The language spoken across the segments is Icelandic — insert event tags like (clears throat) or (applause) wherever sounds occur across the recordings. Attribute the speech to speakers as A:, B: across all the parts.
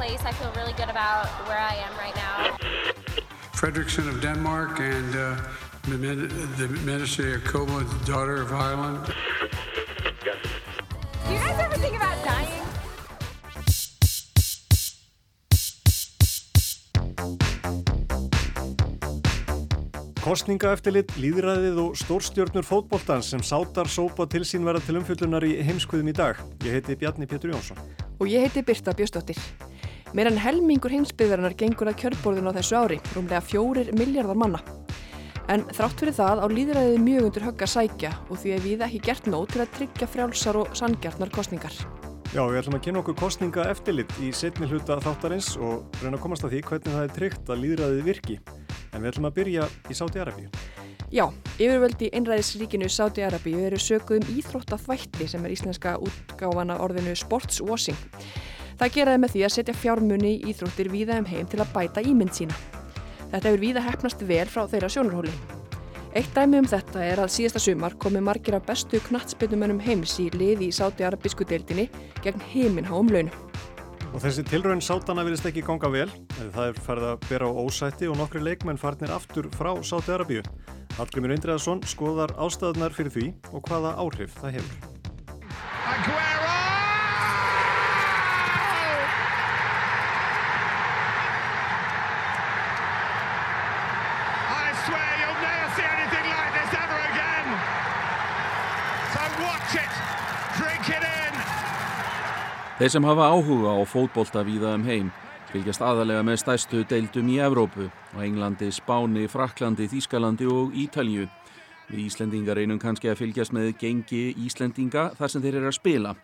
A: Place. I feel really good about where I am right now.
B: Fredrickson of Denmark and uh, the, the Minister Jacobo, daughter of Ireland.
A: Do you guys ever think about dying?
C: Kostningaeftirlit, líðræðið og stórstjörnur fótboltans sem sátar sópa til sín verða til umfjöldunar í heimskuðum í dag. Ég heiti Bjarni Pétur Jónsson.
D: Og ég heiti Birta Bjöstóttir. Meir en helmingur heimsbyðverðanar gengur að kjörborðinu á þessu ári, rúmlega fjórir miljardar manna. En þrátt fyrir það á líðræðið mjög undir högg að sækja og því að við ekki gert nóg til að tryggja frjálsar og sangjarnar kostningar.
C: Já, við ætlum að kynna okkur kostningaeftirlit í setni hluta þáttarins og reyna að komast að því hvernig það er tryggt að líðræðið virki. En við ætlum að byrja í Sáti-Arabíu.
D: Já, yfirvöldi einræðisríkinu Sáti-Arabíu eru sökuð um íþróttaþvætti sem er íslenska útgáfana orðinu sportswashing. Það geraði með því að setja fjármunni í íþróttir víða um heim til að bæta ímynd sína. Þetta hefur víða hefnast vel frá þeirra sjónurhóli. Eitt dæmi um þetta er að síðasta sumar komi margir af bestu knatsbytumennum heims í liði í Sáti-Arabísku deildinni gegn heiminháum launum.
C: Og þessi tilraun sátana vilist ekki ganga vel, það er farið að bera á ósætti og nokkri leikmenn farnir aftur frá Sáti Arabíu. Hallgrimur Indriðarsson skoðar ástæðunar fyrir því og hvaða áhrif það hefur.
E: Aguero! I swear you'll never see anything like this ever again. So watch it, drink it in.
F: Þeir sem hafa áhuga á fótbolta víða um heim fylgjast aðalega með stærstu deildum í Evrópu og Englandi, Spáni, Fraklandi, Þískalandi og Ítalju. Við Íslendingar einum kannski að fylgjast með gengi Íslendinga þar sem þeir eru að spila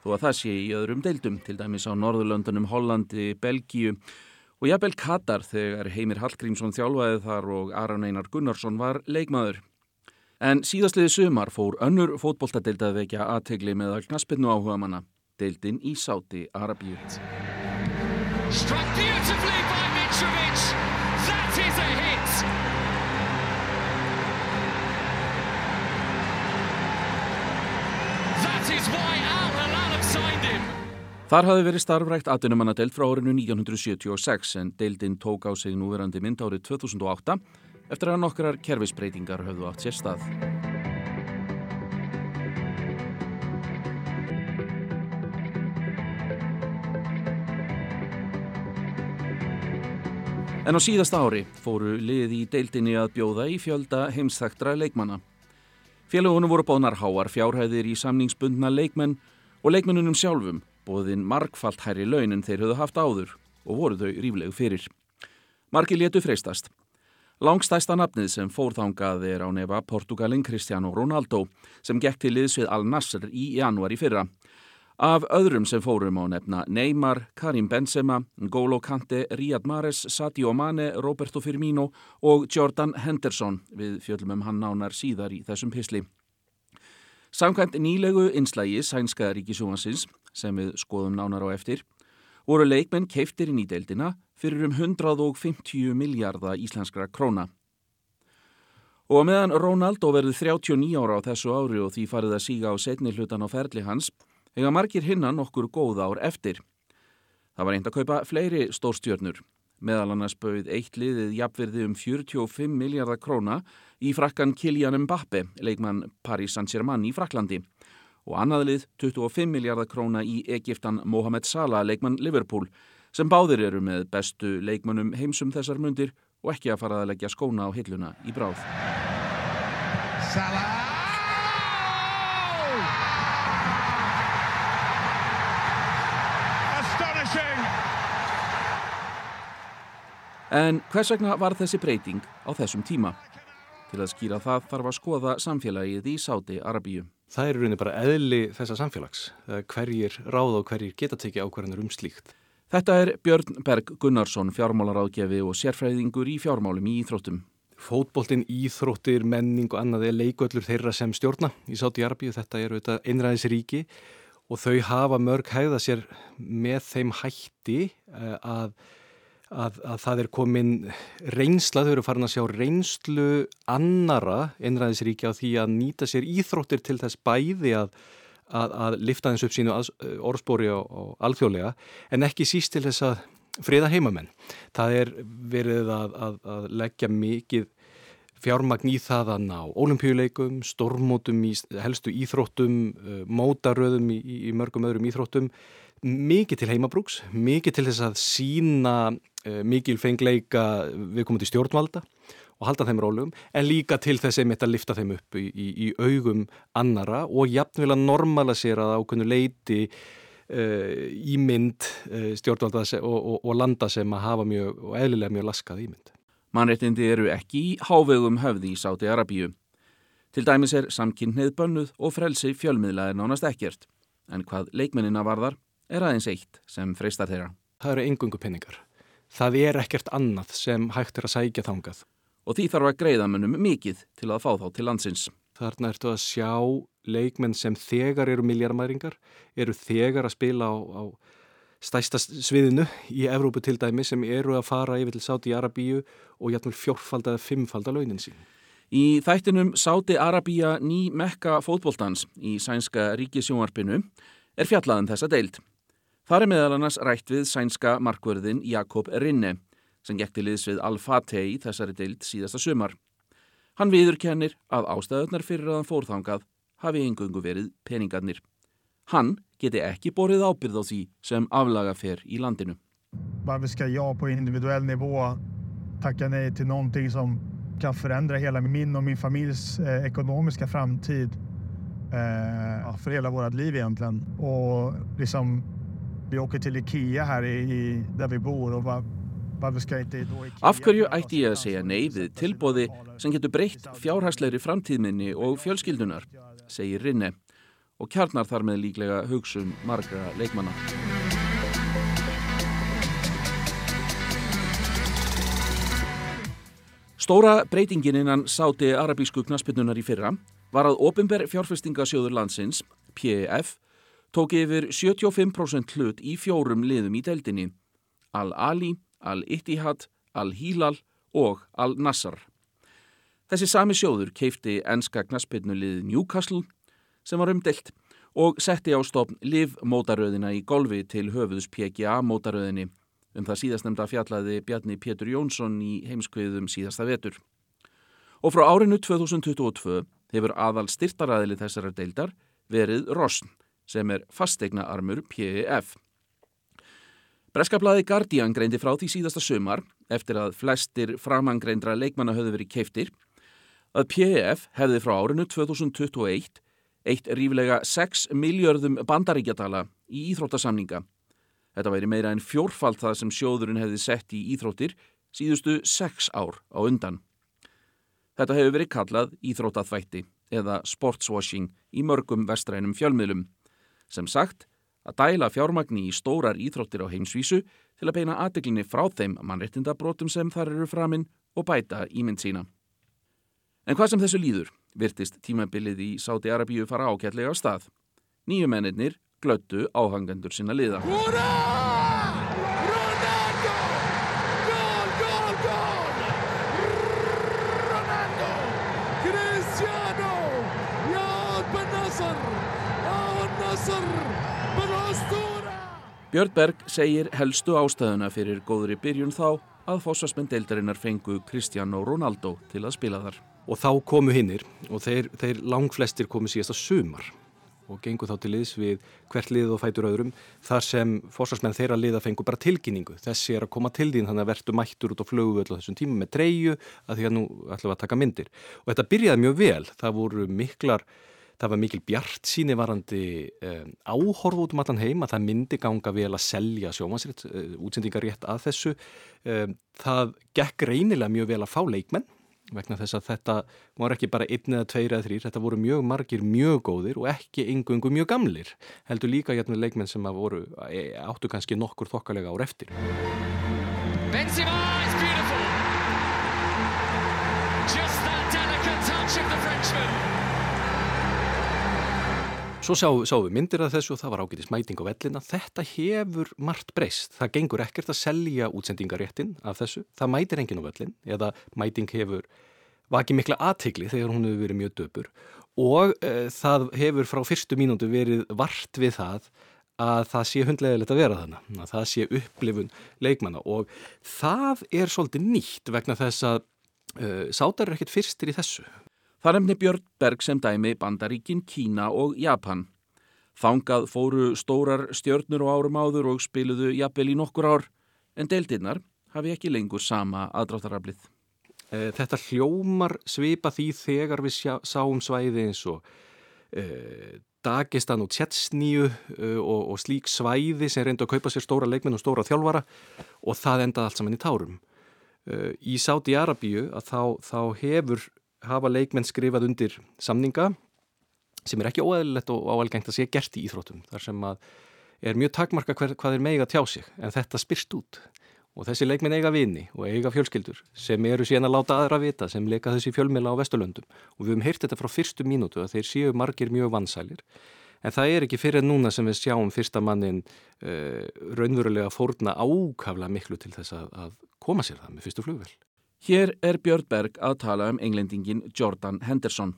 F: þó að það sé í öðrum deildum, til dæmis á Norðurlöndunum, Hollandi, Belgíu og jafnvel Katar þegar Heimir Hallgrímsson þjálfaði þar og Aran Einar Gunnarsson var leikmaður. En síðastliði sumar fór önnur fótboltadeild að vekja aðtegli með að knaspinu áhuga manna, deildin í Sáti Arabíu.
E: Struck beautifully by Mitrovic. That is a hit. That is why Al Hilal have signed him.
F: Þar hafði verið starfrækt atvinnumannadeild frá árinu 1976 en deildin tók á sig núverandi mynd árið 2008 eftir að nokkrar kerfisbreytingar höfðu átt sér stað. En á síðasta ári fóru liði í deildinni að bjóða í fjölda heimsþaktra leikmanna. Félagunum voru bóðnar háar fjárhæðir í samningsbundna leikmenn og leikmennunum sjálfum bóðin margfalt hærri laun en þeir höfðu haft áður og voru þau ríflegu fyrir. Marki letu freistast. Langstæsta nafnið sem fórþangað er á nefa Portugalin Cristiano Ronaldo sem gekk til liðs við Al-Nassr í januar í fyrra. Af öðrum sem fórum á nefna Neymar, Karim Benzema, N'Golo Kante, Riyad Mahrez, Sadio Mane, Roberto Firmino og Jordan Henderson við fjöldum um hann nánar síðar í þessum pisli. Samkvæmt nýlegu inslægi sænska ríkisjóansins sem við skoðum nánar á eftir voru leikmenn keiftir inn í deildina fyrir um 150 miljardar íslenskra króna. Og meðan Ronaldo verði 39 ára á þessu ári og því farið að síga á setni hlutan á ferli hans eiga margir hinna nokkur góð ár eftir. Það var reynd að kaupa fleiri stórstjörnur. Meðal annars bauð eitt liðið jafnverði um 45 miljardar króna í frakkan Kylian Mbappe, leikmann Paris Saint-Germain í Fraklandi. Og annað lið 25 miljardar króna í Egiptan Mohamed Salah, leikmann Liverpool, sem báðir eru með bestu leikmannum heimsum þessar mundir og ekki að fara að leggja skóna á hilluna í bráð.
E: Salah!
F: En hvers vegna var þessi breyting á þessum tíma? Til að skýra það þarf að skoða samfélagið í Sáti Arabíu.
C: Það er rauninni bara eðli þessa samfélags, hverjir ráða og hverjir geta tekið ákvarðanur um slíkt.
F: Þetta er Björn Berg Gunnarsson, fjármálaráðgefi og sérfræðingur í fjármálum í Íþróttum.
C: Fótboltinn, íþróttir, menning og annað er leikvöllur þeirra sem stjórna í Sáti Arabíu. Þetta eru þetta einræðisríki og þau hafa mörg hægða sér með þeim hætti eh, að, að, að það er komin reynsla, þau eru farin að sjá reynslu annara einræðisríki á því að nýta sér íþróttir til þess bæði að að, að lifta þess upp sínu orðspóri og, og alþjóðlega en ekki síst til þess að friða heimamenn. Það er verið að, leggja mikið fjármagn í það að ná ólimpíuleikum, stormótum í helstu íþróttum, mótaröðum í, í mörgum öðrum íþróttum, mikið til heimabrúks, mikið til þess að sína mikil fengleika við komum til stjórnvalda og halda þeim rólum, en líka til þess einmitt að lifta þeim upp í, í, í augum annara og jafnvel að normalisera það ákveðnu leiti uh, ímynd uh, stjórnvalda og, og, og landa sem að hafa mjög og eðlilega mjög laskað ímynd.
F: Mannrettindi eru ekki í hávegum höfði í Sáti Arabíu. Til dæmis er samkynneið bönnuð og frelsi fjölmiðlaðir nánast ekkert, en hvað leikmennina varðar er aðeins eitt sem freistar þeirra.
C: Það eru engungu penningar. Það er ekkert annað sem hægt er að sækja þangað
F: og því þarf að greiða mönnum mikið til að fá þá til landsins.
C: Þarna ertu að sjá leikmenn sem þegar eru miljardmæringar, eru þegar að spila á, á stæsta sviðinu í Evrópu til dæmi sem eru að fara yfir til Sáti Arabíu og jætnum fjórfald eða fimmfald að launin sín.
F: Í þættinum Sáti Arabíja ný mekka fótbóltans í sænska ríkisjónvarpinu er fjallaðan um þessa deild. Það er meðal annars rætt við sænska markverðin Jakob Rinne sem gekti liðs við Al-Fateh í þessari deild síðasta sumar. Hann viðurkennir að ástæðunar fyrir að hann fórþangað hafi engungu verið peningarnir. Hann geti ekki borið ábyrð á því sem aflaga fer í landinu.
G: Varför ska jag på individuell nivå tacka nej till någonting som kan förändra hela min och min familjs eh, ekonomiska framtid eh, för hela vårt liv egentligen. Och liksom, vi åker till Ikea här i, i, där vi bor och var,
F: Af hverju ætti ég að segja nei við tilbóði sem getur breytt fjárhagsleiri framtíðminni og fjölskyldunar, segir Rinne og kjarnar þar með líklega hugsun margra leikmanna. Stóra breytingin innan sáti arabísku knaspinnunar í fyrra var að ofinber fjárfestingasjóður landsins, PEF, tók yfir 75% hlut í fjórum liðum í deildinni, Al-Ali, Al-Ittihad, Al-Hilal og Al-Nassar. Þessi sami sjóður keifti enska knaspinnulegið Newcastle sem var umdelt og setti á stofn livmótaröðina í golfi til höfuðs PGA mótaröðinni um það síðastnemda fjallaði Bjarni Pétur Jónsson í heimskviðum síðasta vetur. Og frá árinu 2022 hefur aðal styrtaræðili þessara deildar verið Rosn sem er fastegna armur PEF. Breskablaði Guardian greindi frá því síðasta sömar, eftir að flestir framangreindra leikmanna höfðu verið keiftir, að PEF hefði frá árinu 2021 eitt ríflega 6 miljörðum bandaríkjadala í íþróttasamninga. Þetta væri meira en fjórfald það sem sjóðurinn hefði sett í íþróttir síðustu 6 ár á undan. Þetta hefur verið kallað íþróttaþvætti eða sportswashing í mörgum vestrænum fjölmiðlum. Sem sagt, að dæla fjármagni í stórar íþróttir á heimsvísu til að beina aðdeglinni frá þeim mannrettindabrótum sem þar eru framinn og bæta ímynd sína. En hvað sem þessu líður virtist tímabilið í Sáti Arabíu fara ákjallega á stað. Nýju mennir glöttu áhangandur sinna liða. Björn Berg segir helstu ástæðuna fyrir góðri byrjun þá að fósasmenn deildarinnar fengu Cristiano Ronaldo til að spila þar.
C: Og þá komu hinnir og þeir, þeir langflestir komu síðast að sumar og gengur þá til liðs við hvert lið og fætur öðrum þar sem fórsvarsmenn þeirra liða fengur bara tilkynningu. Þessi er að koma til þín þannig að verður mættur út á flögu öll á þessum tíma með dreyju að því að nú ætlum við að taka myndir. Og þetta byrjaði mjög vel, það voru miklar það var mikil bjart síni varandi um, áhorf út um allan heim að það myndi ganga vel að selja sjómansrétt, uh, útsendingar rétt að þessu. Um, það gekk reynilega mjög vel að fá leikmenn vegna þess að þetta var ekki bara einn eða tveir eða þrýr, þetta voru mjög margir mjög góðir og ekki yngungu mjög gamlir heldur líka hérna leikmenn sem voru áttu kannski nokkur þokkalega ár eftir.
H: Benzema
C: Svo sáum sá við myndir af þessu og það var ágætis mæting á vellina. Þetta hefur margt breyst. Það gengur ekkert að selja útsendingaréttin af þessu. Það mætir enginn á vellin eða mæting hefur vakið mikla aðtegli þegar hún hefur verið mjög döpur og e, það hefur frá fyrstu mínútu verið vart við það að það sé hundlegilegt að vera þannig. Að það sé upplifun leikmanna og það er svolítið nýtt vegna þess að e, sátar er ekkert fyrstir í þessu.
F: Það nefni Björn Berg sem dæmi Bandaríkin, Kína og Japan. Þangað fóru stórar stjörnur og árum áður og spiluðu jafnvel í nokkur ár, en deildinnar hafi ekki lengur sama aðdráttaraflið.
C: Eh, þetta hljómar svipa því þegar við sjá, sáum svæði eins og eh, Dagestan og Tjetsníu eh, og, og slík svæði sem reyndu að kaupa sér stóra leikmenn og stóra þjálfara og það endaði allt saman í tárum. Eh, í Sáti Arabíu að þá, þá hefur hafa leikmenn skrifað undir samninga sem er ekki óæðilegt og áalgengt að sé gert í íþróttum þar sem að er mjög takmarka hver, hvað er meiga tjá sig en þetta spyrst út. Og þessi leikmenn eiga vini og eiga fjölskyldur sem eru síðan að láta aðra vita sem leika þessi fjölmila á Vesturlöndum. Og við höfum heyrt þetta frá fyrstu mínútu að þeir séu margir mjög vansælir. En það er ekki fyrir núna sem við sjáum fyrsta mannin uh, raunverulega fórna ákafla miklu til þess að, að koma sér það með fyrstu flugvel.
F: Hér er Björn Berg að tala um englendingin Jordan Henderson.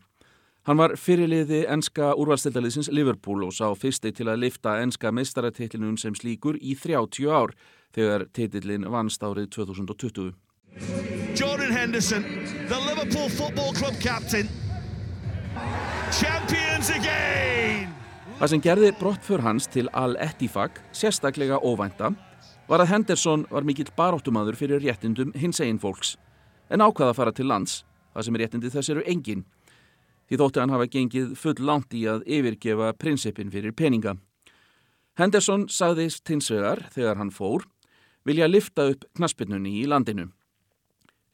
F: Hann var fyrirliði enska úrvalstildaliðsins Liverpool og sá fyrsti til að lifta enska meistaratitlinum sem slíkur í 30 ár þegar titillin vannst árið 2020.
E: Jordan Henderson, the Liverpool Football Club captain, champions again!
F: Það sem gerði brottför hans til Al-Ettifaq sérstaklega óvænta var að Henderson var mikill baróttumadur fyrir réttindum hins einn fólks en ákvaða að fara til lands, það sem er réttindi þess eru engin. Því þótti hann hafa gengið full langt í að yfirgefa prinsipin fyrir peninga. Henderson sagðist hins vegar, þegar hann fór, vilja lifta upp knaspinnunni í landinu.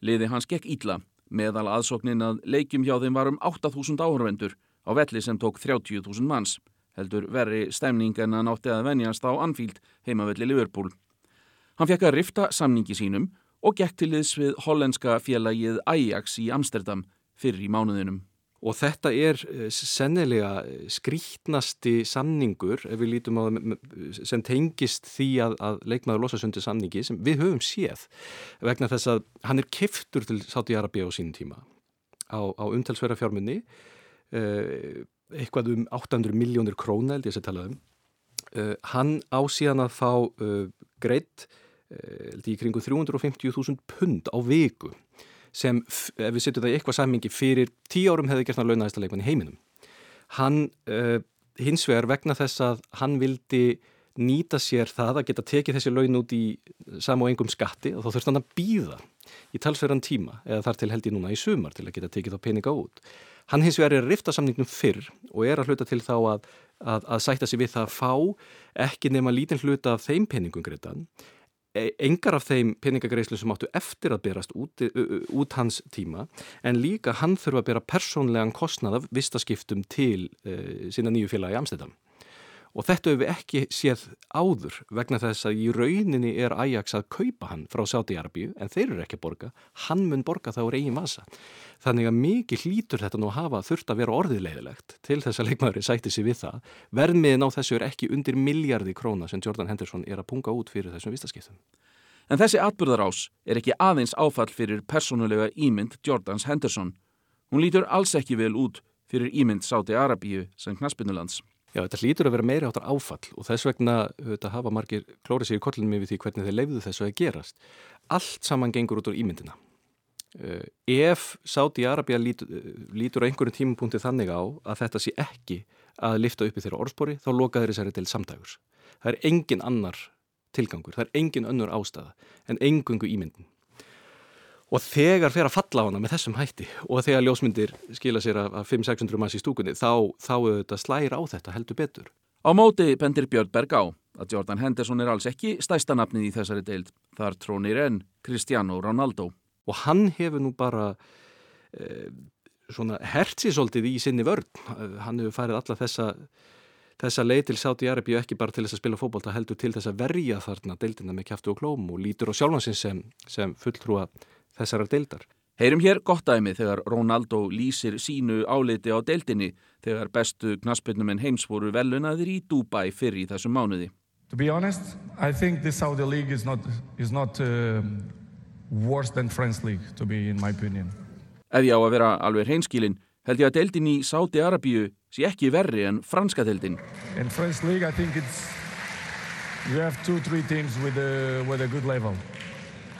F: Liði hans gekk ítla, meðal aðsóknin að leikjum hjá þeim var um 8.000 áhörvendur á velli sem tók 30.000 manns, heldur verri stemning en að nátti að venjast á Anfield heimavelli Liverpool. Hann fekk að rifta samningi sínum og gekk til þess við hollenska félagið Ajax í Amsterdam fyrir í mánuðinum.
C: Og þetta er eh, sennilega skrítnasti samningur á sem tengist því að, að leikmaður losasundi samningi sem við höfum séð vegna þess að hann er kiftur til Sáti-Arabi á sínum tíma á, á umtalsverða fjármunni eh, eitthvað um 800 miljónir króna held ég að tala um. Eh, hann á síðan að fá greitt í kringu 350.000 pund á viku sem, ef við setjum það í eitthvað sammingi, fyrir tíu árum hefði gert hann launaðista leikmann í heiminum. Hann uh, hins vegar vegna þess að hann vildi nýta sér það að geta tekið þessi laun út í sam og engum skatti og þá þurft hann að býða í talsverðan tíma eða þar til held ég núna í sumar til að geta tekið þá peninga út. Hann hins vegar er að rifta samningnum fyrr og er að hluta til þá að, að, að sætta sig við það að fá ekki nema lítinn hluta af þeim peningum greiðan E, engar af þeim peningagreislu sem áttu eftir að berast út, út hans tíma en líka hann þurfa að bera persónlegan kostnað af vistaskiptum til uh, sína nýju félagi Amsterdam og þetta hefur við ekki séð áður vegna þess að í rauninni er Ajax að kaupa hann frá Sáti-Arbíu en þeir eru ekki að borga, hann mun borga þá úr eigin masa. Þannig að mikið hlítur þetta nú að hafa þurft að vera orðilegilegt til þess að leikmaðurinn sætti sig við það. Verðmiðin á þessu er ekki undir miljardi króna sem Jordan Henderson er að punga út fyrir þessum vistaskiptum.
F: En þessi atbyrðarás er ekki aðeins áfall fyrir persónulega ímynd Jordans Henderson. Hún lítur alls ekki vel út fyrir ímynd Sáti-Arabíu sem knaspinnulands.
C: Já, þetta hlýtur að vera meiri áttar áfall og þess vegna þetta, hafa margir klórið sér í kollinu með því hvernig þeir leiðu þessu að gerast. Allt saman gengur út úr ímyndina. Uh, ef Sáti-Arabia lítur, lítur á einhverjum tímapunkti þannig á að þetta sé ekki að lifta upp í þeirra orðspori, þá loka þeirri sér til samdægurs. Það er engin annar tilgangur, það er engin önnur ástæða en engungu ímyndin og þegar fer að falla á hana með þessum hætti og þegar ljósmyndir skila sér af 500-600 manns í stúkunni þá, þá auðvitað slægir á þetta heldur betur.
F: Á móti bendir Björn Berg á að Jordan Henderson er alls ekki stæsta nafnið í þessari deild. Þar trónir enn Cristiano Ronaldo.
C: Og hann hefur nú bara uh, svona hertsi svolítið í sinni vörn. Hann hefur farið alla þessa, þessa leið til Sáti Arabíu ekki bara til þess að spila fókbólta heldur til þess að verja þarna deildina með kæftu og klóm og lítur á sjálfansins sem, sem fulltrúa þessara deildar.
F: Heyrum hér gott dæmi þegar Ronaldo lýsir sínu áliti á deildinni þegar bestu knaspinnumenn heims voru velunaðir í Dubai fyrir í þessum mánuði.
I: To be honest, I think the Saudi League is not, is not uh, worse than French League, to be in my opinion.
F: Ef ég á að vera alveg hreinskilin, held ég að deildin í Saudi Arabíu sé ekki verri en franska deildin.
I: In French League, I think it's, you have two, three teams with a, with a good level.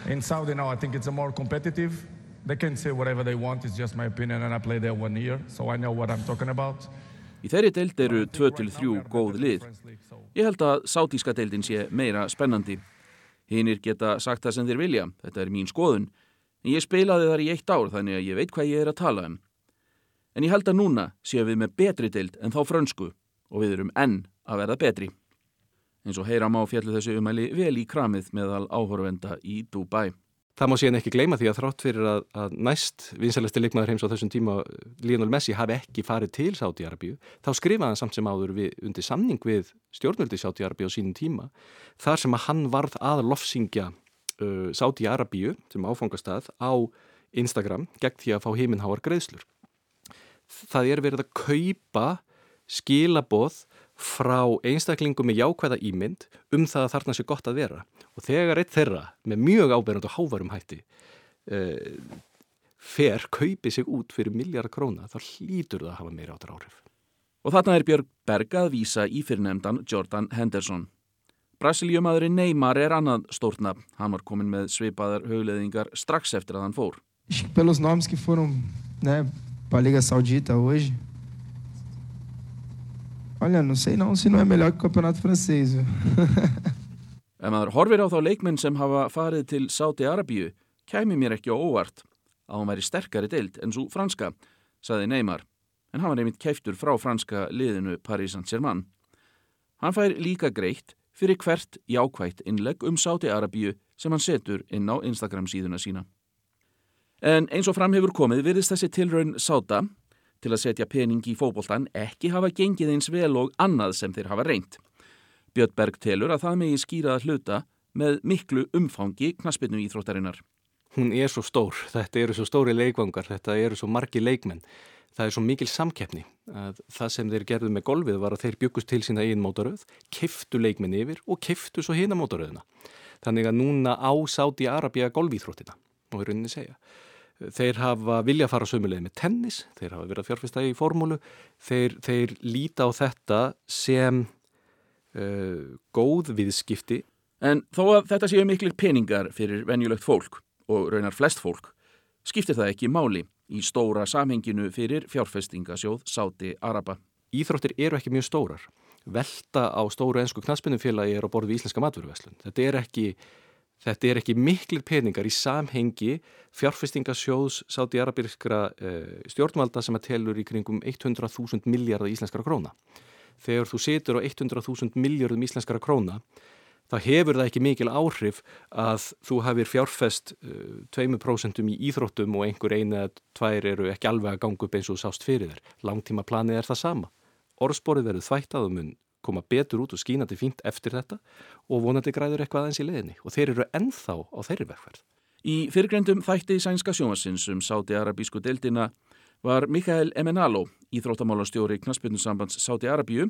I: In Saudi now, I think it's a more competitive. They can say whatever they want, it's just my opinion, and I played there one year, so I know what I'm talking about.
F: Í þeirri deild eru 2-3 góð lið. Ég held að sátíska deildin sé meira spennandi. Hinnir geta sagt það sem þeir vilja, þetta er mín skoðun, en ég spilaði þar í eitt ár þannig að ég veit hvað ég er að tala um. En ég held að núna séum við með betri deild en þá frönsku og við erum enn að verða betri. En svo heyra má fjallu þessu umæli vel í kramið meðal áhorfenda í Dubai.
C: Það má síðan ekki gleyma því að þrátt fyrir að, að næst vinsalæsti leikmaður heims á þessum tíma Lionel Messi hafi ekki farið til Sáti-Arabíu, þá skrifaði hann samt sem áður við, undir samning við stjórnvöldi Sáti-Arabíu á sínum tíma, þar sem að hann varð að lofsingja uh, Sáti-Arabíu sem áfangastað á Instagram gegn því að fá heiminháar greiðslur. Það er verið að kaupa skilaboð frá einstaklingum með jákvæða ímynd um það að þarna sé gott að vera og þegar eitt þeirra með mjög ábyrjand og hávarum hætti uh, fer, kaupi sig út fyrir miljardar króna þá hlýtur það að hafa meira áttur áhrif.
F: Og þarna er Björg Berg að vísa í fyrirnemdan Jordan Henderson. Brasilíumadurinn Neymar er annað stórtna. Hann var komin með svipaðar högleðingar strax eftir að hann fór.
J: Pelos nomes que foram né, para a Liga Saudita hoje, Olha, não sei não se não é melhor que o campeonato francês. (laughs)
F: Ef maður horfir á þá leikmenn sem hafa farið til Sáti Arabíu, kæmi mér ekki á óvart að hún væri sterkari deild en svo franska, saði Neymar. En hann var einmitt kæftur frá franska liðinu Paris Saint-Germain. Hann fær líka greitt fyrir hvert jákvægt innlegg um Sáti Arabíu sem hann setur inn á Instagram síðuna sína. En eins og fram hefur komið virðist þessi tilraun Sáta til að setja pening í fókbóltan ekki hafa gengið eins vel og annað sem þeir hafa reynd. Björn Berg telur að það megi skýraða hluta með miklu umfangi knaspinu íþróttarinnar.
C: Hún er svo stór, þetta eru svo stóri leikvangar, þetta eru svo margi leikmenn. Það er svo mikil samkeppni að það sem þeir gerðu með golfið var að þeir byggust til sína einn mótaröð, keftu leikmenn yfir og keftu svo hina mótaröðuna. Þannig að núna á Sáti Arabia golfíþróttina, og er rauninni segja. Þeir hafa vilja að fara sömulegið með tennis, þeir hafa verið að fjárfesta í formúlu, þeir, þeir líta á þetta sem uh, góð viðskipti.
F: En þó að þetta séu miklir peningar fyrir venjulegt fólk og raunar flest fólk, skiptir það ekki máli í stóra samhenginu fyrir fjárfestingasjóð Sáti Araba.
C: Íþróttir eru ekki mjög stórar. Velta á stóru ennsku knaspinnumfélagi er á borðu í Íslenska maturverslun. Þetta er ekki Þetta er ekki miklir peningar í samhengi fjárfestingasjóðs sáti-arabirskra eh, stjórnvalda sem að telur í kringum 100.000 miljardar íslenskara króna. Þegar þú situr á 100.000 miljardum íslenskara króna, þá hefur það ekki mikil áhrif að þú hafið fjárfest eh, 2% í íþróttum og einhver eina eða tvær eru ekki alveg að ganga upp eins og sást fyrir þér. Langtíma planið er það sama. Orðsporið verður þvægt að um koma betur út og skínandi fínt eftir þetta og vonandi græður eitthvað aðeins í leðinni og þeir eru ennþá á þeirri verkferð.
F: Í fyrrgrendum þætti sænska sjónasins um Sáti-Arabísku deildina var Mikael Emenalo, íþróttamálastjóri Knaspunnussambands Sáti-Arabíu,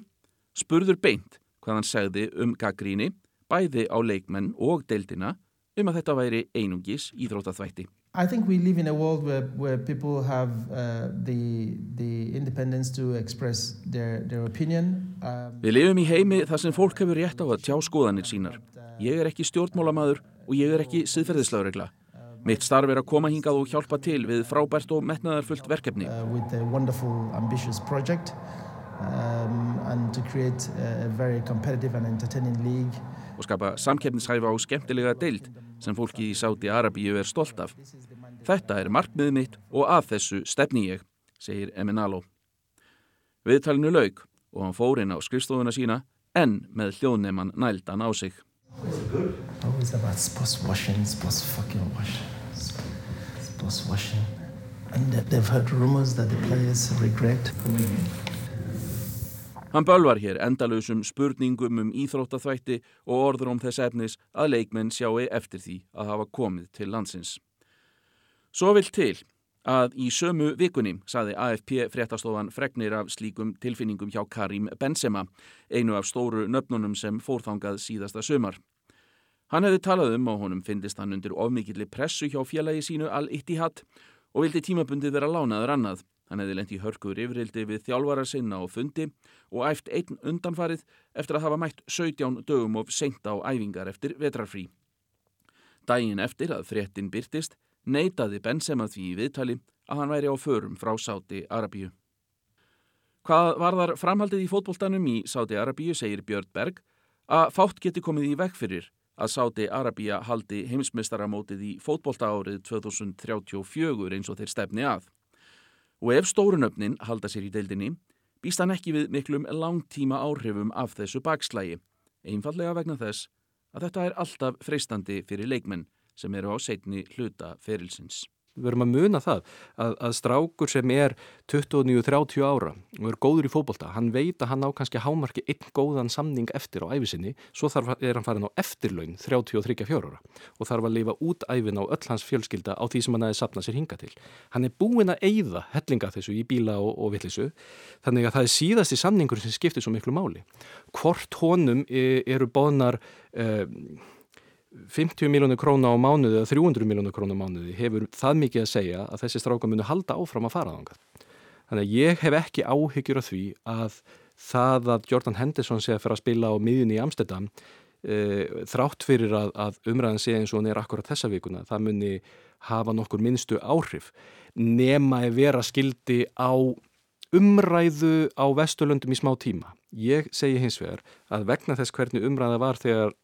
F: spurður beint hvað hann segði um gaggríni, bæði á leikmenn og deildina um að þetta væri einungis íþróttaþvætti.
J: I think we live in a world where, where people have uh, the, the independence to express their, their opinion. Um,
F: Við lifum í heimi þar sem fólk hefur rétt á að tjá skoðanir sínar. Ég er ekki stjórnmálamaður og ég er ekki siðferðislagregla. Mitt starf er að koma hingað og hjálpa til við frábært og metnaðarfullt verkefni.
J: uh, with a wonderful, ambitious project um, and to create a very competitive and entertaining league.
F: og skapa samkeppnishæfa og skemmtilega deild sem fólki í Sáti Arabíu er stolt af. Þetta er markmiðið mitt og að þessu stefni ég, segir Eminalo. Viðtalinu laug og hann fór inn á skrifstofuna sína en með hljóðneimann nældan á sig. Hann bölvar hér endalausum spurningum um íþróttaþvætti og orður om þess efnis að leikmenn sjáu eftir því að hafa komið til landsins. Svo vil til að í sömu vikunni saði AFP fréttastofan fregnir af slíkum tilfinningum hjá Karim Benzema, einu af stóru nöfnunum sem fórþangað síðasta sömar. Hann hefði talað um og honum finnist hann undir ofmikilli pressu hjá félagi sínu Al-Ittihad og vildi tímabundið vera lánaður annað. Hann hefði lengt í hörkur yfirildi við þjálfara sinna og fundi og æft einn undanfarið eftir að hafa mætt 17 dögum of seinta á æfingar eftir vetrarfrí. Dægin eftir að fréttin byrtist neytaði Benzema því í viðtali að hann væri á förum frá Sáti Arabíu. Hvað var þar framhaldið í fótboltanum í Sáti Arabíu segir Björn Berg að fátt geti komið í veg fyrir að Sáti Arabíu haldi heimsmeistaramótið í fótbolta árið 2034 eins og þeir stefni að. Og ef stórunöfnin halda sér í deildinni, býst hann ekki við miklum langtíma áhrifum af þessu bakslægi, einfallega vegna þess að þetta er alltaf freistandi fyrir leikmenn sem eru á setni hluta ferilsins.
C: Við verum að muna það að, að strákur sem er 29-30 ára og er góður í fókbólta, hann veit að hann á kannski hámarki einn góðan samning eftir á æfisinni, svo þarf, er hann farin á eftirlaun 33-4 ára og þarf að lifa út æfin á öll hans fjölskylda á því sem hann aðeins sapna sér hinga til. Hann er búin að eigða hellinga þessu í bíla og, og villisu, þannig að það er síðasti samningur sem skiptir svo miklu máli. Hvort honum e, eru bóðnar... E, 50 miljónur króna á mánuði eða 300 miljónur króna á mánuði hefur það mikið að segja að þessi stráka munu halda áfram að fara þangað. Þannig að ég hef ekki áhyggjur af því að það að Jordan Henderson sé að fyrir að spila á miðjunni í Amsterdam e, þrátt fyrir að, að umræðan sé eins og hann er akkurat þessa vikuna, það muni hafa nokkur minnstu áhrif nema að vera skildi á umræðu á Vesturlöndum í smá tíma. Ég segi hins vegar að vegna þess hvernig umræða var þegar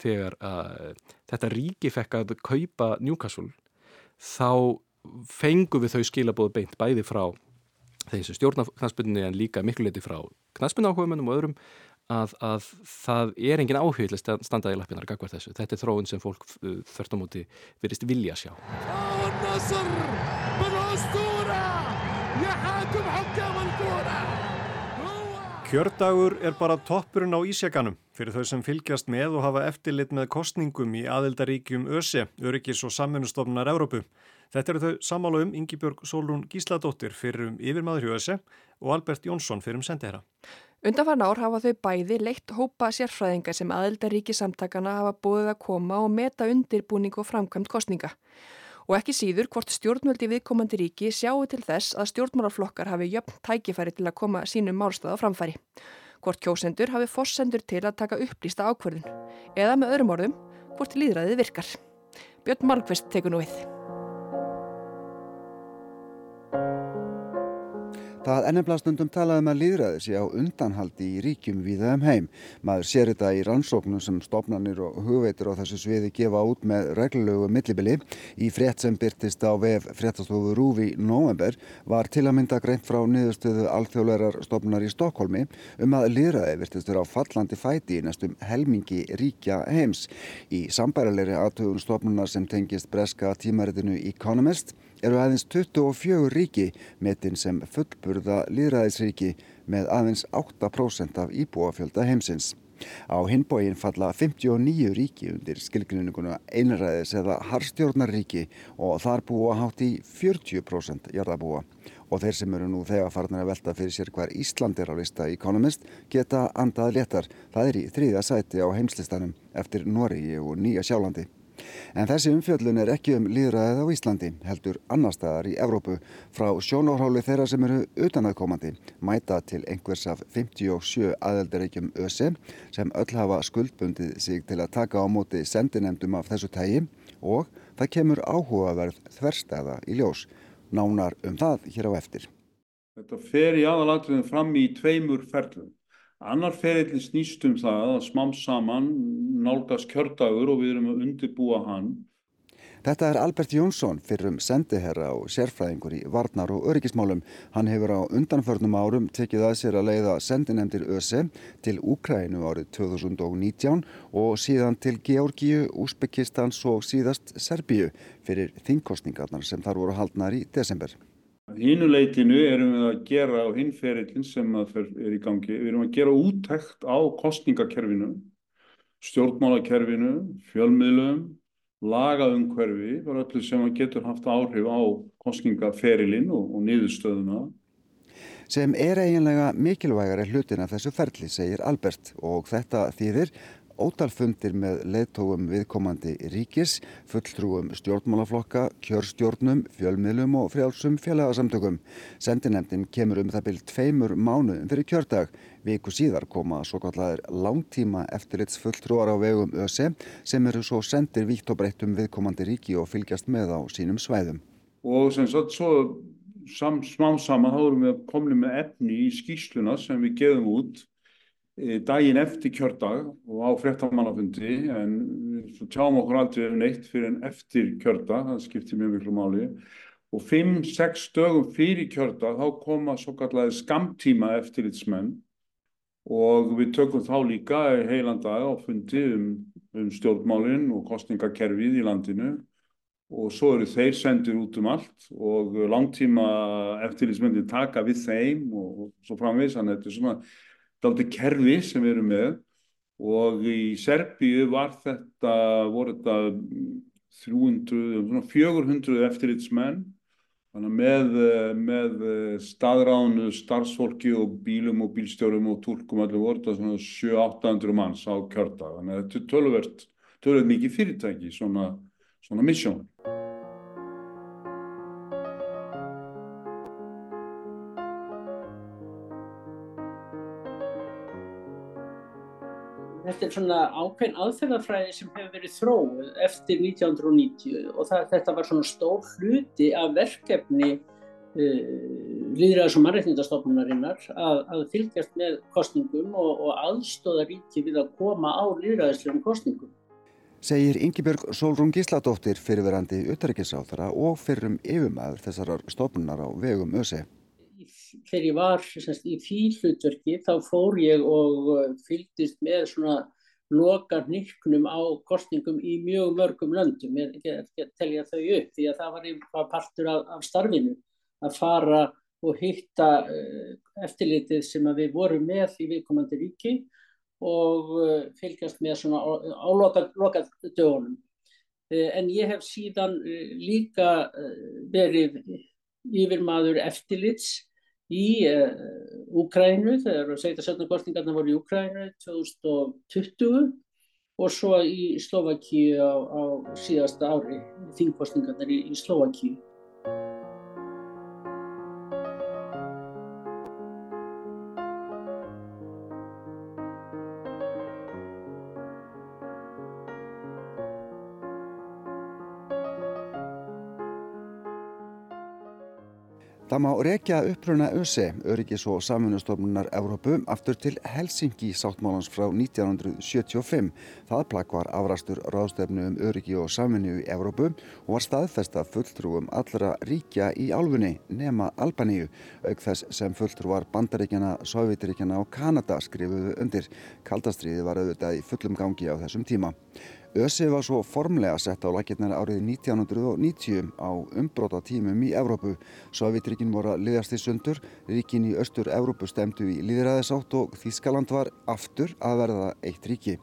C: þegar að þetta ríki fekk að kaupa Newcastle þá fengu við þau skilabóðu beint bæði frá þeim sem stjórna knastbyrjunni en líka miklu leiti frá knastbyrjunni áhugamennum og öðrum að, að það er engin áhugil að standa í lappinar gagvar þessu. Þetta er þróun sem fólk þörft á móti virist vilja sjá.
K: Kjördagur er bara toppurinn á Ísjaganum fyrir þau sem fylgjast með og hafa eftirlit með kostningum í aðildaríkjum ÖSE, Öryggis og Samfunnustofnunar Evrópu. Þetta eru þau samála um Yngibjörg Sólún Gísladóttir fyrir um yfirmaður hjá ÖSE og Albert Jónsson fyrir um sendihera.
D: Undanfarn ár hafa þau bæði leitt hópa sérfræðinga sem aðildaríki samtakana hafa búið að koma og meta undirbúning og framkvæmt kostninga og ekki síður hvort stjórnvöldi viðkomandi ríki sjáu til þess að stjórnmálaflokkar hafi jöfn tækifæri til að koma sínum málstað á framfæri. Hvort kjósendur hafi fossendur til að taka upplýsta ákverðin eða með öðrum orðum hvort líðræðið virkar. Björn Malmqvist tekur nú við.
L: Það ennumlega stundum talaði um líðræði sé á undanhaldi í ríkjum viða um heim. Maður sér þetta í rannsóknum sem stopnarnir og hugveitir á þessu sviði gefa út með reglulegu millibili. Í frétt sem byrtist á vef fréttastofu Rúfi november var til að mynda greint frá niðurstöðu alþjóðlegar stopnar í Stokkólmi um að líðræði virtist vera á fallandi fæti í næstum helmingi ríkja heims. Í sambærilegri aðtögun stopnunar sem tengist breska tímaritinu Economist eru aðeins 24 ríki metin sem fullburða líðræðisríki með aðeins 8% af íbúafjölda heimsins. Á hinbóin falla 59 ríki undir skilgrinninguna einræðis eða harstjórnarríki og þar búa hátt í 40% jarðabúa. Og þeir sem eru nú þegar farnir að velta fyrir sér hver Ísland er á lista Economist geta andað léttar. Það er í þrýða sæti á heimslistanum eftir Noregi og Nýja Sjálandi. En þessi umfjöllun er ekki um líðræðið á Íslandi, heldur annar staðar í Evrópu frá sjónárháli þeirra sem eru utanaðkomandi, mæta til einhvers af 57 aðeldaríkjum ÖSE sem öll hafa skuldbundið sig til að taka á móti sendinemdum af þessu tægi og það kemur áhugaverð þverstaða í ljós. Nánar um það hér á eftir.
M: Þetta fer í aðalatriðin fram í tveimur ferlum. Annar ferillin snýst um það að smám saman nálgast kjördagur og við erum að undirbúa hann.
L: Þetta er Albert Jónsson fyrrum sendiherra og sérfræðingur í varnar og öryggismálum. Hann hefur á undanförnum árum tekið að sér að leiða sendinemdir ÖSE til Úkrænu árið 2019 og síðan til Georgíu, Úsbekistans og síðast Serbíu fyrir þingkostningarnar sem þar voru haldnar í desember.
M: Hinuleitinu erum við að gera á hinferillin sem er í gangi. Við erum að gera úttækt á kostningakerfinu, stjórnmálakerfinu, fjölmiðlum, lagaumhverfi, bara öllu sem getur haft áhrif á kostningaferilinn og, og niðurstöðuna.
L: Sem er eiginlega mikilvægari hlutin af þessu ferli, segir Albert, og þetta þýðir ótalfundir með leðtóum viðkomandi ríkis, fulltrúum stjórnmálaflokka, kjörstjórnum, fjölmiðlum og frjálsum félagasamtökum. Sendinemdin kemur um það byrj tveimur mánuðum fyrir kjördag. Viku síðar koma svo kallar langtíma eftirlits fulltrúar á vegum ÖSE sem eru svo sendir vítt og breyttum viðkomandi ríki og fylgjast með á sínum svæðum.
M: Og sem sagt svo sam, smá saman þá erum við komin með efni í skýsluna sem við geðum út daginn eftir kjördag og á fréttamannafundi en svo tjáum okkur aldrei um neitt fyrir en eftir kjördag, það skiptir mjög miklu máli. Og 5-6 dögum fyrir kjördag þá koma svo kallega skamtíma eftirlitsmenn og við tökum þá líka heilan dag á fundi um, um stjórnmálinn og kostningakerfið í landinu. Og svo eru þeir sendir út um allt og langtíma eftirlitsmennin taka við þeim og, og svo framvegis, þannig að þetta er svona daldi kerfi sem við erum með og í Serbíu var þetta, voru þetta 300, 400 eftirlitsmenn með, með staðránu starfsfólki og bílum og bílstjórum og tólkum allir voru þetta svona 700-800 manns á kjördag þannig að þetta er tölvert mikið fyrirtæki svona, svona missjón.
N: Þetta er svona ákveðin aðferðafræði sem hefur verið þróið eftir 1990 og það, þetta var svona stór hluti af verkefni uh, líðræðis og mannreitnindastofnunarinnar að, að fylgjast með kostningum og, og aðstóða ríki við að koma á líðræðislegum kostningum.
L: Segir Yngibjörg Solrún Gísladóttir fyrirverandi utarrikiðsáþara og fyrrum yfirmaður þessarar stofnunar á vegum ÖSE
N: þegar ég var semst, í því hlutverki þá fór ég og fylgdist með svona loka nýrknum á kostningum í mjög mörgum löndum, ég get telja þau upp því að það var einhvað partur af, af starfinu að fara og hitta uh, eftirlitið sem við vorum með í viðkomandi ríki og uh, fylgjast með svona á loka dögunum. Uh, en ég hef síðan líka verið yfirmaður eftirlits í uh, Úkrænu þegar sveitasöndagkostningarna voru í Úkrænu 2020 og svo í Slovakíu á, á síðasta ári þingkostningarnar í, í Slovakíu.
L: Það má rekja uppruna ÖSE, Öryggis og samfunnustofnunar Evrópu, aftur til Helsingi sáttmálans frá 1975. Það plagg var afrastur ráðstefnu um öryggi og samfunnu í Evrópu og var staðfesta fulltrúum allra ríkja í álfunni, nema Albaníu, auk þess sem fulltrúar Bandaríkjana, Sovjetiríkjana og Kanada skrifuðu undir. Kaldastriði var auðvitað í fullum gangi á þessum tíma. ÖSE var svo formlega sett á lakirnar árið 1990 á umbróta tímum í Evrópu. Sovjetríkin voru að liðast í sundur, ríkin í östur Evrópu stemdu í líðræðisátt og Þískaland var aftur að verða eitt ríki.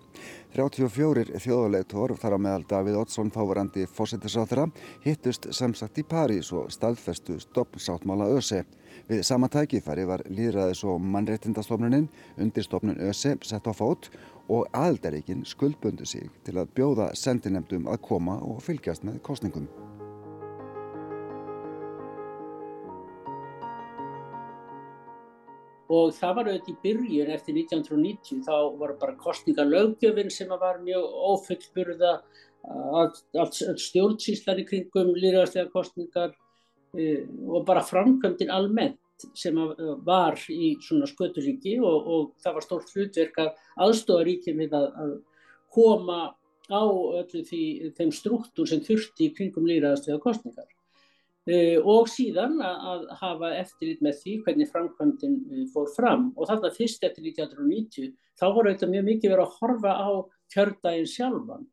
L: 34 þjóðulegtor þar á meðal Davíð Oddsson fávarandi fósettisáþra hittust samsagt í París og staðfestu stoppsáttmála ÖSE. Við sama tækifæri var líðræðis og mannréttindastofnunin undir stofnun ÖSE sett á fót og aðeldaríkin skuldböndu sig til að bjóða sendinemdum að koma og fylgjast með kostningum.
N: Og það var auðvitað í byrjun eftir 1990, þá var bara kostningalöggjöfin sem var mjög ófullburða, allt stjórnsýslar í kringum líðræðslega kostningar e, og bara framkvæmdinn almennt sem var í svona sköturíki og, og það var stórt hlutverk að aðstofa ríkjum við að, að koma á öllu því, þeim struktúr sem þurfti í kringum líraðastöða kostningar. Uh, og síðan að, að hafa eftirlit með því hvernig framkvæmdinn uh, fór fram og þarna fyrst eftir 1990 þá voru þetta mjög mikið verið að horfa á kjördaginn sjálfan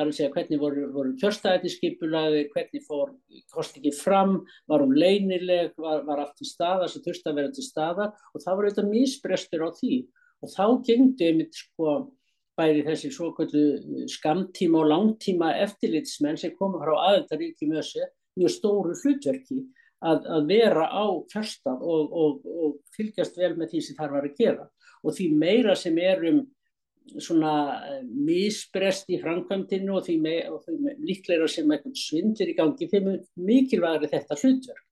N: það er að segja hvernig voru, voru kjörstæði skipulaði, hvernig fór kostningi fram, var hún leynileg var, var allt til staða sem þurfti að vera til staða og það voru þetta mísbrestur á því. Og þá gengdu einmitt sko bæri þessi svo skamtíma og langtíma eftirlitsmenn sem koma frá aðeldaríkjum össi mjög stóru hlutverki að, að vera á kjörstað og, og, og fylgjast vel með því sem það var að gera. Og því meira sem er um svona eh, misbrest í framkvæmdinu og því, meira, og því líklega sem eitthvað svindir í gangi þeim mikilvægri þetta hlutverk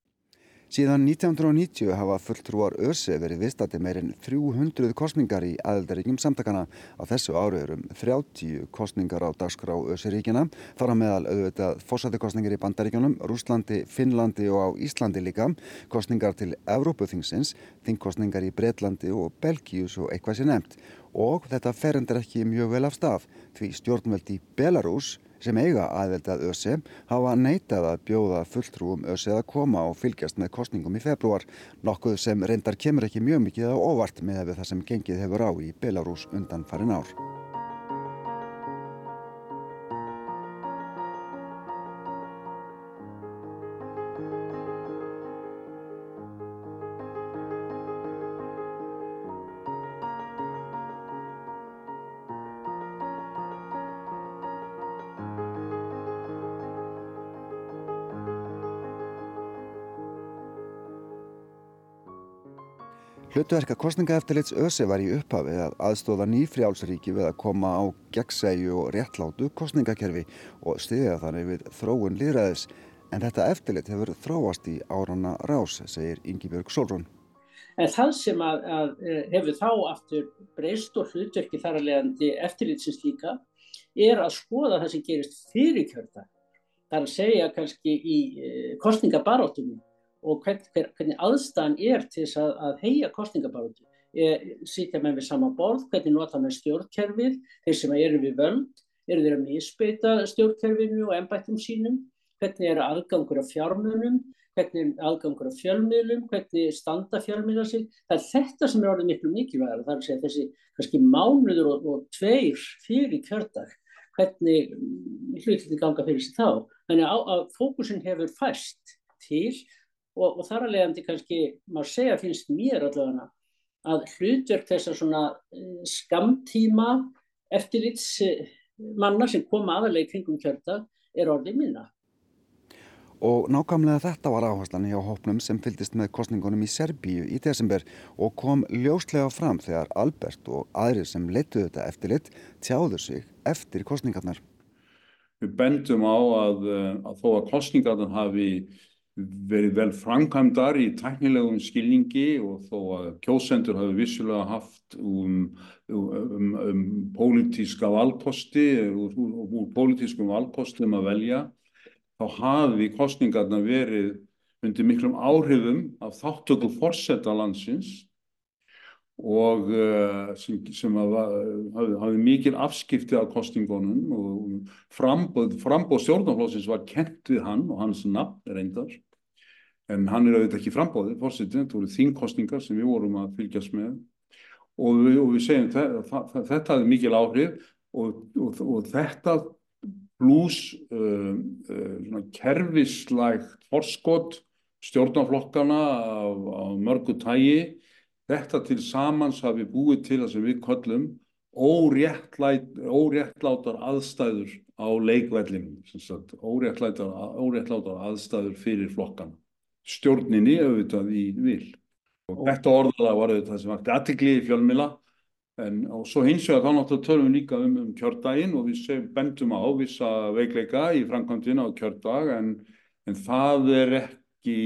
L: Síðan 1990 hafa fulltrúar ÖSE verið vistati meirinn 300 kostningar í aðeldaríkjum samtakana. Á þessu ári erum 30 kostningar á dagskrá ÖSE-ríkjana. Þar að meðal auðvitað fórsættikostningar í Bandaríkjunum, Rúslandi, Finnlandi og á Íslandi líka. Kostningar til Evrópuþingsins, þingkostningar í Breitlandi og Belgíu svo eitthvað sé nefnt. Og þetta ferendur ekki mjög vel af stað því stjórnveld í Belarus sem eiga aðveldað ÖSE hafa neitað að bjóða fulltrúum ÖSE að koma og fylgjast með kostningum í februar, nokkuð sem reyndar kemur ekki mjög mikið á óvart með það sem gengið hefur á í Belarus undan farin ár. Hlutverka kostningaeftilits ÖSE var í upphafið að aðstóða nýfrjálsríki við að koma á gegnsæju og réttlátu kostningakerfi og stiðja þannig við þróun líðræðis. En þetta eftirlit hefur þróast í árana rás, segir Ingi-Björg Solrún.
N: En það sem að, að eh, hefur þá aftur breyst og hlutverki þar að leiðandi eftirlitsins líka er að skoða það sem gerist fyrir kjörta. Það er að segja kannski í eh, kostningabarátunum og hvern, hver, hvernig aðstæðan er til þess að, að heia kostningabaróti. Sýtja með við sama borð, hvernig nota með stjórnkerfið, þeir sem eru við völd, eru þeir að misbeita stjórnkerfinu og ennbættum sínum, hvernig eru aðgangur af fjármunum, hvernig er aðgangur af fjölmiðlum, hvernig standa fjölmiðla sig. Það er þetta sem er orðið miklu mikilvægur, það er að segja þessi kannski mánuður og, og tveir fyrir kjördag, hvernig hlutinni ganga fyrir sig þá. Þannig að, að fókusin hefur fæst til og, og þar að leiðandi kannski má segja finnst mér allavega að hlutverk þessar svona eh, skamtíma eftirlitsmanna sem koma aðalega í kringum kjörta er orðið minna.
L: Og nákvæmlega þetta var áherslan hjá hópnum sem fyldist með kostningunum í Serbíu í desember og kom ljóslega fram þegar Albert og aðrir sem leittuðu þetta eftirlit tjáðu sig eftir kostningarnar.
M: Við bendum á að, eh, að þó að kostningarnar hafi verið vel framkvæmdar í teknilegum skilningi og þó að kjósendur hafi vissulega haft um, um, um, pólitíska valkosti, úr, úr, úr pólitískum valkostum að velja, þá hafi kostningarna verið undir miklum áhrifum af þáttöku forsetta landsins og uh, sem, sem hafði mikil afskipti af kostningunum og frambóð stjórnaflósins var kent við hann og hans nafn reyndar en hann er auðvitað ekki frambóðið, fórsettin, þetta voru þingkostningar sem við vorum að fylgjast með. Og við, og við segjum þetta, þetta er mikil áhrif og, og, og þetta pluss uh, uh, kerfislægt forskot stjórnaflokkana af, af mörgu tægi, þetta til samans hafi búið til það sem við kollum óréttlátar aðstæður á leikvellinu, óréttlátar aðstæður fyrir flokkana stjórninni auðvitað í vil. Og þetta orðaða var auðvitað sem vakti aðtikli í fjölmila en svo hins vegar þá náttúrulega tölum við líka um, um kjördaginn og við bendum á vissa veikleika í framkvæmdina á kjördag en, en það er ekki,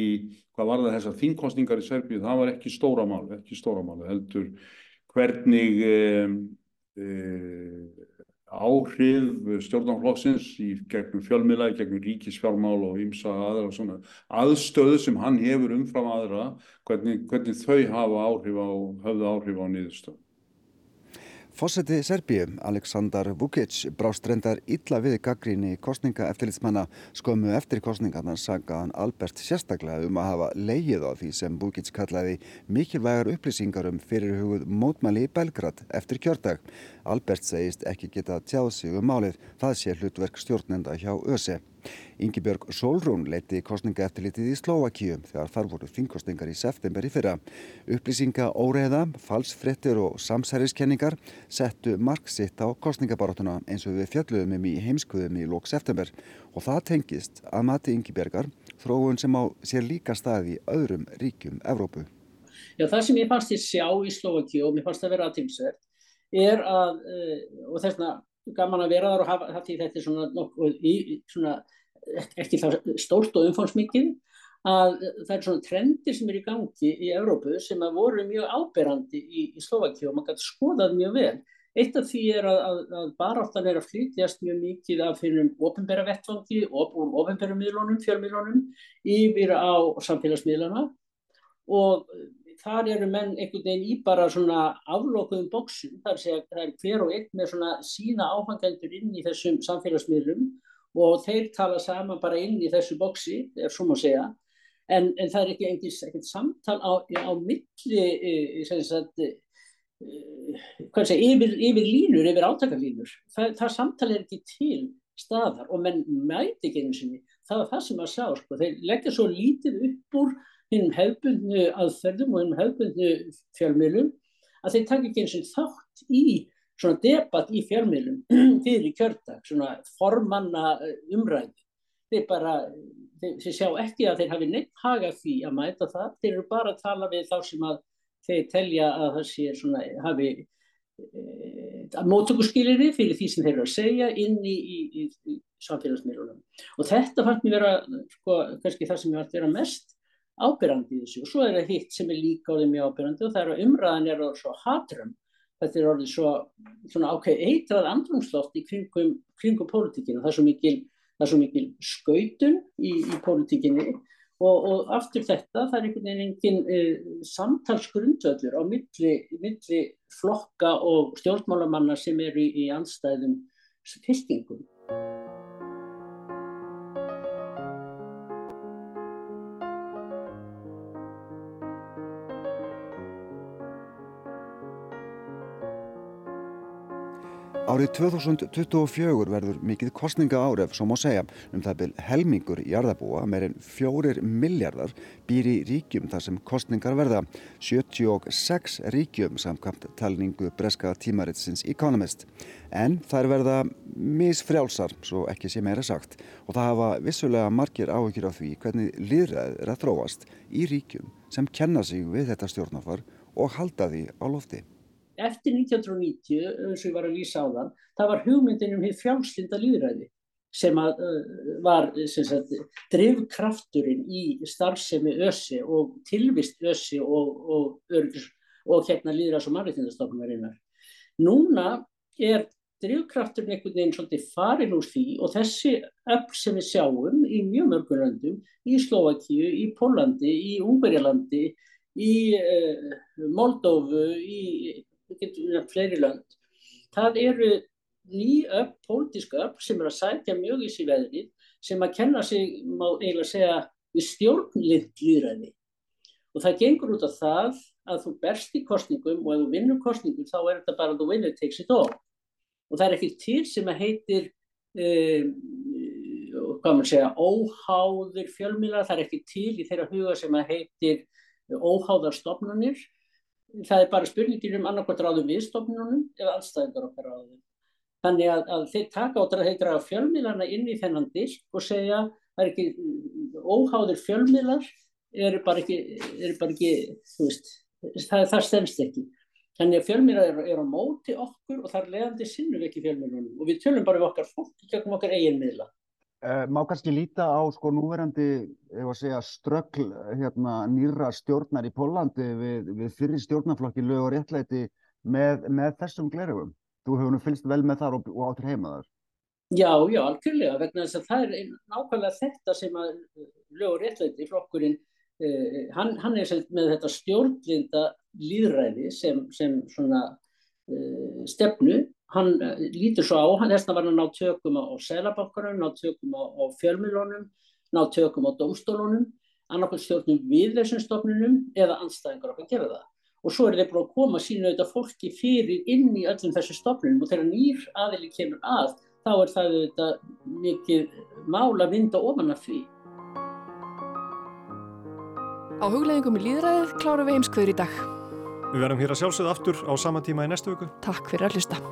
M: hvað var það þessar þingkostningar í Serbíu, það var ekki stóra mál, ekki stóra mál, heldur hvernig e, e, áhrif stjórnarflokksins í gegnum fjölmiðla, í gegnum ríkisfjármál og ymsa aðra svona aðstöðu sem hann hefur umfram aðra, hvernig, hvernig þau hafa áhrif á, höfðu áhrif á niðurstöðu.
L: Fósetti Serbíu, Aleksandar Vukic, brást reyndar illa við gaggríni kostninga eftirlitsmanna skömmu eftir kostningarnar sagaðan Albert sérstaklega um að hafa leigið á því sem Vukic kallaði mikilvægar upplýsingar um fyrirhugud mótmæli í Belgrad eftir kjördag. Albert segist ekki geta tjáð sig um málið, það sé hlutverk stjórnenda hjá ÖSE. Yngibjörg Solrún leiti kostninga eftirlitið í Slovakíu þegar þar voru þingkostningar í september í fyrra. Upplýsinga óreiða, falsfrettir og samsæriskenningar settu mark sitt á kostningabaróttuna eins og við fjalluðum um í heimskuðum í lók september og það tengist að mati Yngibjörgar þróun sem á sér líka staði í öðrum ríkjum Evrópu.
N: Já, það sem ég fannst ég sjá í Slovakíu og mér fannst það vera aðtilsverð er að, og þess vegna gaman að vera þar og hafa, hafa því þetta er svona, nokkuð, í, svona ekki það stórt og umfánsmikið að það er svona trendir sem er í gangi í Evrópu sem að voru mjög áberandi í, í Slovakíu og maður gæti skoðað mjög vel. Eitt af því er að, að, að baráttan er að flytjast mjög mikið af fyrir um ofinbæra vettvangi og úr ofinbæra miðlunum, fjármiðlunum yfir á samfélagsmiðlana og þar eru menn einhvern veginn í bara svona aflókuðum bóksum, þar sé að það er hver og einn með svona sína áfangendur inn í þessum samfélagsmiðlum og þeir tala saman bara inn í þessu bóksi, er svo má segja, en, en það er ekki einhvern samtal á, á milli, sem sagt, hvað sé, yfir, yfir línur, yfir átakalínur. Það, það samtal er ekki til staðar og menn mæti ekki einu sinni. Það var það sem að sjá, sko, þeir leggja svo lítið upp úr hinnum hefbundnu aðferðum og hinnum hefbundnu fjármiðlum að þeir taka ekki eins og þátt í svona debatt í fjármiðlum (clears throat) fyrir kjördag, svona formanna umræðu. Þeir bara, þeir, þeir sjá ekki að þeir hafi neitt haga því að mæta það, þeir eru bara að tala við þá sem að þeir telja að það sé svona, hafi e, mótökurskilinni fyrir því sem þeir eru að segja inn í, í, í, í samfélagsmiðlunum. Og þetta fannst mér vera, sko, kannski það sem ég vart vera mest ábyrrandi í þessu. Og svo er það hitt sem er líka orðið mjög ábyrrandi og það er að umræðan er orðið svo hatrum þetta er orðið svo svona ákveð eitrað andrumsloft í kringum, kringum pólitíkinu, það er svo mikil er svo mikil skautun í, í pólitíkinni. Og, og aftur þetta það er einhvern veginn engin uh, samtalsgrundvöldur á milli, milli flokka og stjórnmálamanna sem eru í, í anstæðum fylkingum
L: Árið 2024 verður mikið kostninga áref, svo má segja, um það byrj helmingur jarðabúa, meirinn fjórir miljardar, býr í ríkjum þar sem kostningar verða. 76 ríkjum samkvæmt talningu breska tímaritsins Economist. En þær verða misfrjálsar, svo ekki sé meira sagt, og það hafa vissulega margir áhyggjur af því hvernig líðræð er að þróast í ríkjum sem kenna sig við þetta stjórnafar og halda því á lofti
N: eftir 1990, eins og ég var að lýsa á þann, það var hugmyndin um hér fjálslinda líðræði sem að, uh, var drivkrafturinn í starfsemi össi og tilvist össi og, og, og, og hérna líðræðs og mannreitindastofnumarinnar. Núna er drivkrafturinn einhvern veginn svolítið farin úr því og þessi öll sem við sjáum í mjög mörgur löndum, í Slovakíu, í Pólandi, í Ungverjalandi, í uh, Moldófu, í fleiri lönd. Það eru ný öpp, pólitíska öpp sem er að sækja mjög í sig veðrið sem að kenna sig, má eiginlega segja, við stjórnlind líðræði. Og það gengur út af það að þú berst í kostningum og ef þú vinnur kostningum þá er þetta bara að þú vinnur takes it all. Og það er ekki til sem að heitir, um, hvað maður segja, óháður fjölmílar, það er ekki til í þeirra huga sem að heitir óháðar stofnunir það er bara spurningir um annarkvæmt ráðum við stofnunum eða allstæðingar okkar ráðum. Þannig að, að þeir taka á þeir draga fjölmiðlarna inn í þennan disk og segja það er ekki óháðir fjölmiðlar eru bara ekki, eru bara ekki veist, það, það stemst ekki. Þannig að fjölmiðlar eru, eru á móti okkur og það er leðandi sinnum ekki fjölmiðlunum og við tölum bara um okkar fólk gegnum okkar eigin miðla.
L: Uh, má kannski líta á sko núverandi segja, ströggl hérna, nýra stjórnar í Pólandi við, við fyrir stjórnarflokki lög og réttlæti með, með þessum glerugum. Þú hefur nú fylgst vel með þar og, og áttur heima þar.
N: Já, já, algjörlega, vegna þess að það er nákvæmlega þetta sem að lög og réttlæti flokkurinn, uh, hann, hann er með þetta stjórnlinda líðræði sem, sem svona uh, stefnu, hann uh, lítur svo á, þess að var hann ná tökum á selabankarum, ná tökum á, á fjölmilónum, ná tökum á domstólunum, annarkvæmt stjórnum við þessum stofnunum eða anstæðingar okkur gera það. Og svo er þeir bara að koma sínu auðvitað fólki fyrir inn í öllum þessu stofnunum og þegar nýr aðili kemur að, þá er það auðvitað mikið mála vinda ofan af því.
D: Á hugleðingum í líðræðið klárum við heimskveður í dag.
C: Við verðum hér að sjálfsögða aftur á sama tíma í næstu viku.
D: Takk fyrir að hlusta.